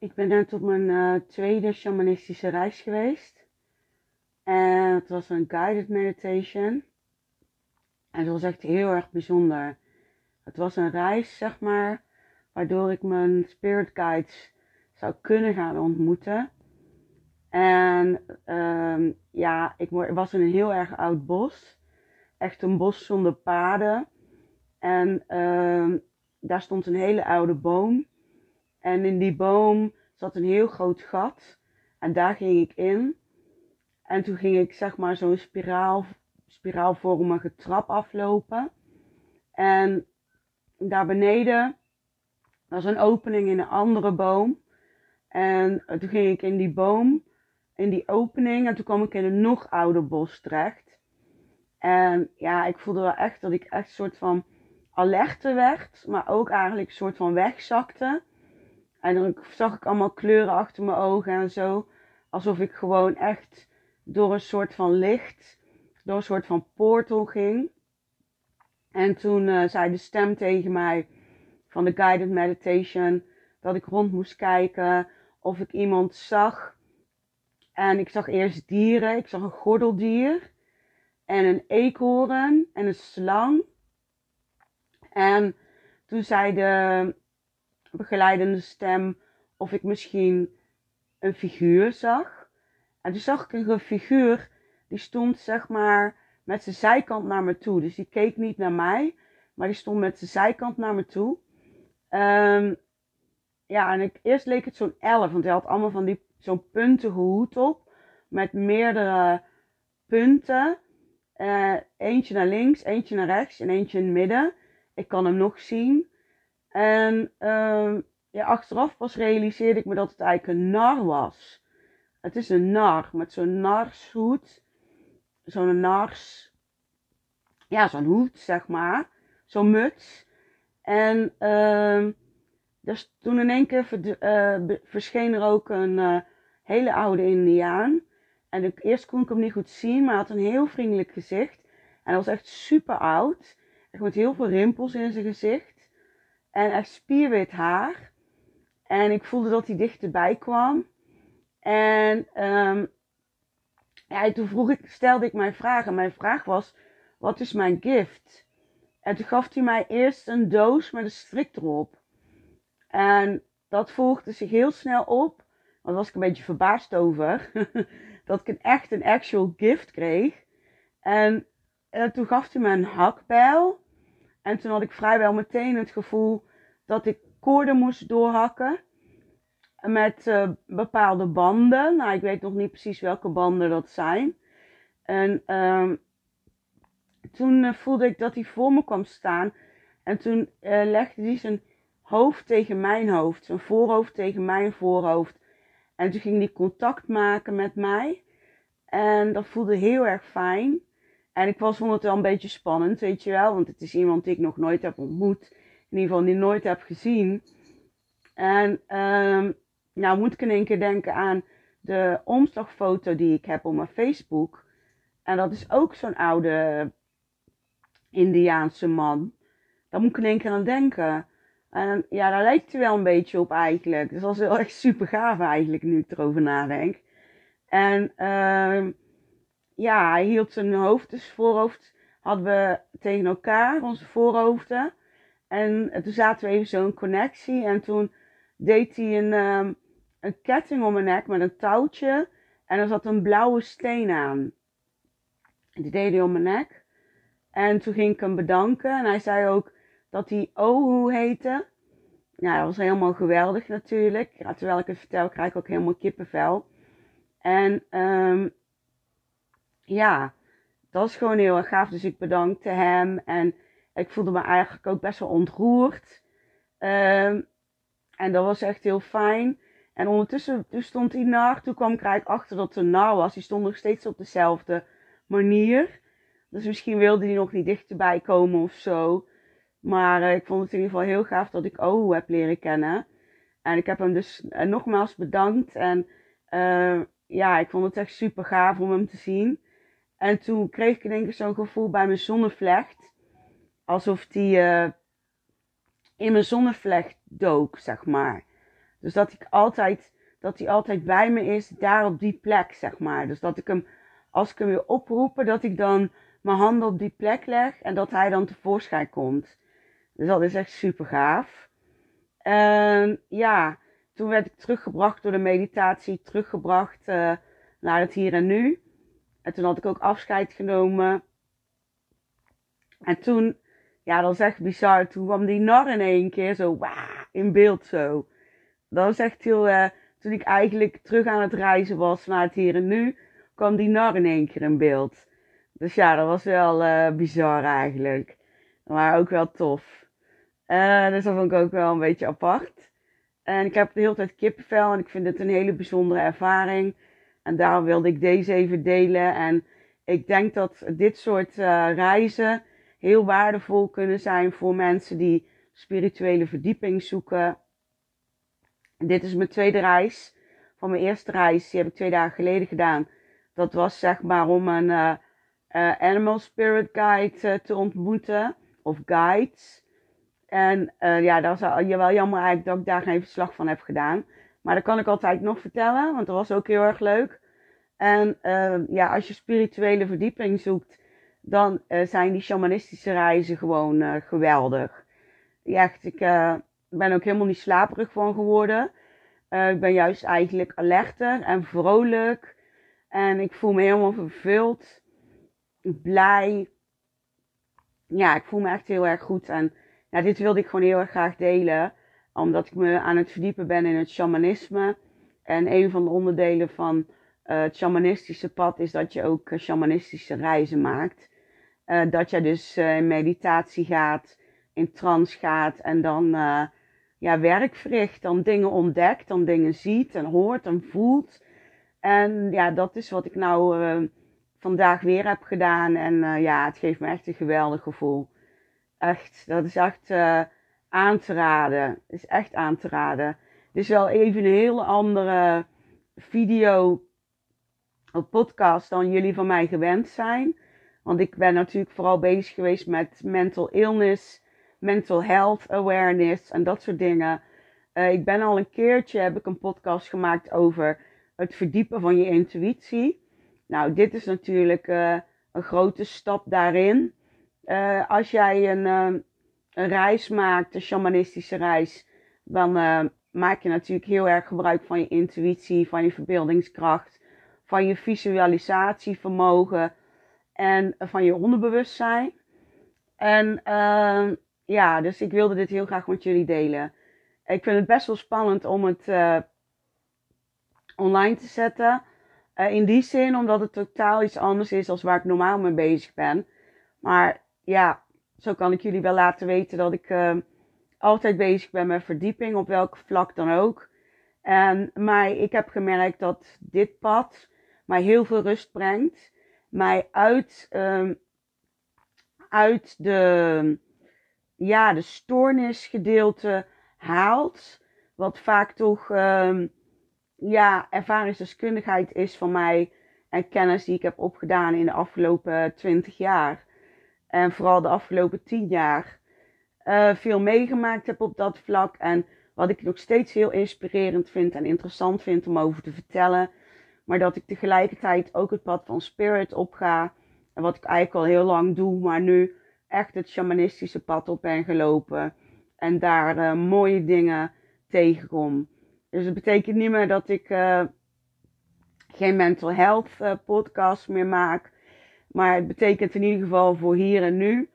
ik ben net op mijn eh, tweede shamanistische reis geweest. En het was een guided meditation. En het was echt heel erg bijzonder. Het was een reis, zeg maar, waardoor ik mijn spirit guides zou kunnen gaan ontmoeten. En ehm, ja, ik was in een heel erg oud bos. Echt een bos zonder paden. En ehm, daar stond een hele oude boom. En in die boom zat een heel groot gat. En daar ging ik in. En toen ging ik zeg maar zo'n spiraal, spiraalvormige trap aflopen. En daar beneden was een opening in een andere boom. En toen ging ik in die boom, in die opening. En toen kwam ik in een nog ouder bos terecht. En ja, ik voelde wel echt dat ik echt een soort van alerter werd. Maar ook eigenlijk een soort van wegzakte. En dan zag ik allemaal kleuren achter mijn ogen en zo. Alsof ik gewoon echt door een soort van licht, door een soort van portal ging. En toen uh, zei de stem tegen mij van de guided meditation dat ik rond moest kijken of ik iemand zag. En ik zag eerst dieren. Ik zag een gordeldier en een eekhoorn en een slang. En toen zei de begeleidende stem of ik misschien een figuur zag. En toen zag ik een figuur die stond zeg maar met zijn zijkant naar me toe. Dus die keek niet naar mij, maar die stond met zijn zijkant naar me toe. Um, ja, en ik, eerst leek het zo'n elf, want hij had allemaal van die zo'n puntige hoed op. Met meerdere punten. Uh, eentje naar links, eentje naar rechts en eentje in het midden. Ik kan hem nog zien. En uh, ja, achteraf pas realiseerde ik me dat het eigenlijk een nar was. Het is een nar met zo'n narshoed. Zo'n nars. Ja, zo'n hoed, zeg maar. Zo'n muts. En uh, dus toen in één keer uh, verscheen er ook een uh, hele oude Indiaan. En eerst kon ik hem niet goed zien, maar hij had een heel vriendelijk gezicht. En hij was echt super oud. Echt met heel veel rimpels in zijn gezicht. En echt spierwit haar. En ik voelde dat hij dichterbij kwam. En um, ja, toen vroeg ik, stelde ik mijn vraag. En mijn vraag was, wat is mijn gift? En toen gaf hij mij eerst een doos met een strik erop. En dat volgde zich heel snel op. Want daar was ik een beetje verbaasd over. dat ik een echt een actual gift kreeg. En, en toen gaf hij me een hakbijl. En toen had ik vrijwel meteen het gevoel dat ik koorden moest doorhakken. Met uh, bepaalde banden. Nou, ik weet nog niet precies welke banden dat zijn. En uh, toen uh, voelde ik dat hij voor me kwam staan. En toen eh, legde hij zijn hoofd tegen mijn hoofd, zijn voorhoofd tegen mijn voorhoofd. En toen ging hij contact maken met mij. En dat voelde heel erg fijn. En ik was vond het wel een beetje spannend, weet je wel. Want het is iemand die ik nog nooit heb ontmoet. In ieder geval die nooit heb gezien. En um, nou moet ik in één keer denken aan de omslagfoto die ik heb op mijn Facebook. En dat is ook zo'n oude Indiaanse man. Daar moet ik in één keer aan denken. En ja, daar lijkt hij wel een beetje op eigenlijk. Dus dat is wel echt super gaaf eigenlijk, nu ik erover nadenk. En uh, ja, hij hield zijn hoofd, dus voorhoofd, hadden we tegen elkaar, onze voorhoofden. En toen zaten we even zo'n connectie. En toen deed hij een, um, een ketting om mijn nek met een touwtje. En er zat een blauwe steen aan. Die deed hij om mijn nek. En toen ging ik hem bedanken. En hij zei ook dat hij Ohu heette. Ja, dat was helemaal geweldig natuurlijk. Terwijl ik het vertel, krijg ik ook helemaal kippenvel. En um, ja, dat was gewoon heel erg gaaf. Dus ik bedankte hem. En ik voelde me eigenlijk ook best wel ontroerd. Um, en dat was echt heel fijn. En ondertussen stond hij nar. Toen kwam ik eigenlijk achter dat het een was. Die stond nog steeds op dezelfde manier. Dus misschien wilde hij nog niet dichterbij komen of zo. Maar uh, ik vond het in ieder geval heel gaaf dat ik Ohu heb leren kennen. En ik heb hem dus uh, nogmaals bedankt. En uh, ja, ik vond het echt super gaaf om hem te zien. En toen kreeg ik denk ik zo'n gevoel bij mijn zonnevlecht. Alsof die in mijn zonnevlecht dook, zeg maar. Dus dat ik altijd, dat hij altijd bij me is, daar op die plek, zeg maar. Dus dat ik hem, als ik hem weer oproepen, dat ik dan mijn handen op die plek leg en dat hij dan tevoorschijn komt. Dus dat is echt super gaaf. En ja, toen werd ik teruggebracht door de meditatie, teruggebracht uh, naar het hier en nu. En toen had ik ook afscheid genomen. En toen, ja, dat is echt bizar. Toen kwam die nar in één keer zo, in beeld zo. Dat was echt heel, uh, toen ik eigenlijk terug aan het reizen was naar het hier en nu, kwam die nar in één keer in beeld. Dus ja, dat was wel uh, bizar eigenlijk. Maar ook wel tof. Uh, dus dat vond ik ook wel een beetje apart. En ik heb de hele tijd kippenvel en ik vind het een hele bijzondere ervaring. En daarom wilde ik deze even delen. En ik denk dat dit soort uh, reizen heel waardevol kunnen zijn voor mensen die spirituele verdieping zoeken. Dit is mijn tweede reis. Van mijn eerste reis, die heb ik twee dagen geleden gedaan. Dat was zeg maar om een uh, uh, animal spirit guide te ontmoeten. Of guides. En ja, dat is wel jammer eigenlijk dat ik daar geen verslag van heb gedaan. Maar dat kan ik altijd nog vertellen, want dat was ook heel erg leuk. En uh, ja, als je spirituele verdieping zoekt, dan uh, zijn die shamanistische reizen gewoon geweldig. Ja, echt, ik ben ook helemaal niet slaperig van geworden. ik ben juist eigenlijk alerter en vrolijk. En ik voel me helemaal vervuld, blij. Ja, ik voel me echt heel erg goed. En ja, dit wilde ik gewoon heel erg graag delen. Omdat ik me aan het verdiepen ben in het shamanisme. En een van de onderdelen van uh, het shamanistische pad is dat je ook uh, shamanistische reizen maakt. Uh, dat je dus in meditatie gaat, in trance gaat en dan ja, werk verricht. Dan dingen ontdekt, dan dingen ziet en hoort en voelt. En ja, dat is wat ik nou vandaag weer heb gedaan. En ja, het geeft me echt een geweldig gevoel. Echt, dat is echt uh, aan te raden. Is echt aan te raden. Het is wel even een hele andere video of podcast dan jullie van mij gewend zijn. Want ik ben natuurlijk vooral bezig geweest met mental illness, mental health awareness en dat soort dingen. Uh, ik ben al een keertje, heb ik een podcast gemaakt over het verdiepen van je intuïtie. Nou, dit is natuurlijk uh, een grote stap daarin. Uh, als jij een, uh, een, reis maakt, een shamanistische reis, dan uh, maak je natuurlijk heel erg gebruik van je intuïtie, van je verbeeldingskracht, van je visualisatievermogen en van je onderbewustzijn. En ja, dus ik wilde dit heel graag met jullie delen. Ik vind het best wel spannend om het online te zetten. in die zin, omdat het totaal iets anders is dan waar ik normaal mee bezig ben. Maar ja, zo kan ik jullie wel laten weten dat ik uh, altijd bezig ben met verdieping, op welk vlak dan ook. En, maar ik heb gemerkt dat dit pad mij heel veel rust brengt. Mij uit, uh, uit de, ja, de stoornisgedeelte haalt. Wat vaak toch ja, ervaringsdeskundigheid is van mij. En kennis die ik heb opgedaan in de afgelopen twintig jaar en vooral de afgelopen tien jaar uh, veel meegemaakt heb op dat vlak. En wat ik nog steeds heel inspirerend vind en interessant vind om over te vertellen. Maar dat ik tegelijkertijd ook het pad van spirit opga. En wat ik eigenlijk al heel lang doe, maar nu echt het shamanistische pad op ben gelopen. En daar uh, mooie dingen tegenkom. Dus het betekent niet meer dat ik uh, geen mental health podcast meer maak. Maar het betekent in ieder geval voor hier en nu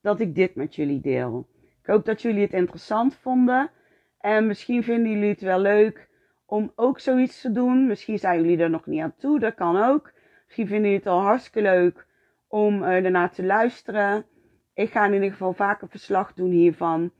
dat ik dit met jullie deel. Ik hoop dat jullie het interessant vonden. En misschien vinden jullie het wel leuk om ook zoiets te doen. Misschien zijn jullie er nog niet aan toe, dat kan ook. Misschien vinden jullie het al hartstikke leuk om uh, ernaar te luisteren. Ik ga in ieder geval vaker verslag doen hiervan.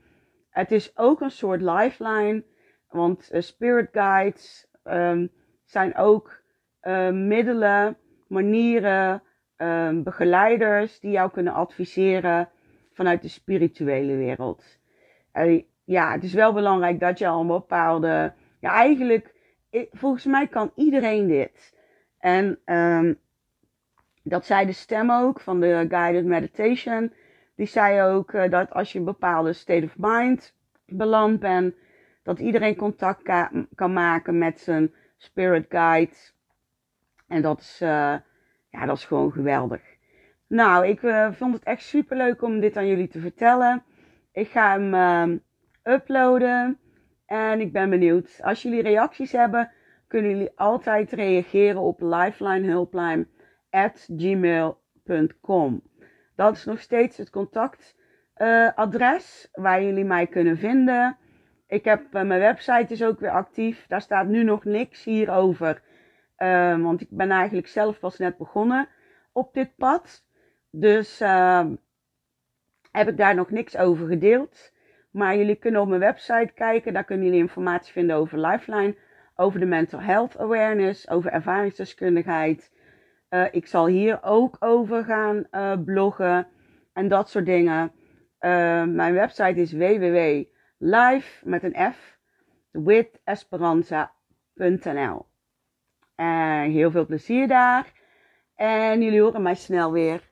Het is ook een soort lifeline, want uh, spirit guides um, zijn ook uh, middelen, manieren um, begeleiders die jou kunnen adviseren vanuit de spirituele wereld. Uh, ja, het is wel belangrijk dat je al een bepaalde. Ja, eigenlijk, volgens mij kan iedereen dit. En um, dat zei de stem ook van de guided meditation. Die zei ook uh, dat als je een bepaalde state of mind beland bent, Dat iedereen contact kan maken met zijn spirit guide. En dat is, uh, ja, dat is gewoon geweldig. Nou, ik uh, vond het echt super leuk om dit aan jullie te vertellen. Ik ga hem uh, uploaden. En ik ben benieuwd. Als jullie reacties hebben, kunnen jullie altijd reageren op lifelinehulplijn.gmail.com. Dat is nog steeds het contactadres uh, waar jullie mij kunnen vinden. Ik heb uh, mijn website is ook weer actief. Daar staat nu nog niks hierover. Uh, want ik ben eigenlijk zelf pas net begonnen op dit pad. Dus ehm, heb ik daar nog niks over gedeeld. Maar jullie kunnen op mijn website kijken. Daar kunnen jullie informatie vinden over Lifeline. Over de mental health awareness. Over ervaringsdeskundigheid. Uh, ik zal hier ook over gaan uh, bloggen. En dat soort dingen. Uh, mijn website is www.live met een F. withesperanza.nl En heel veel plezier daar. En jullie horen mij snel weer.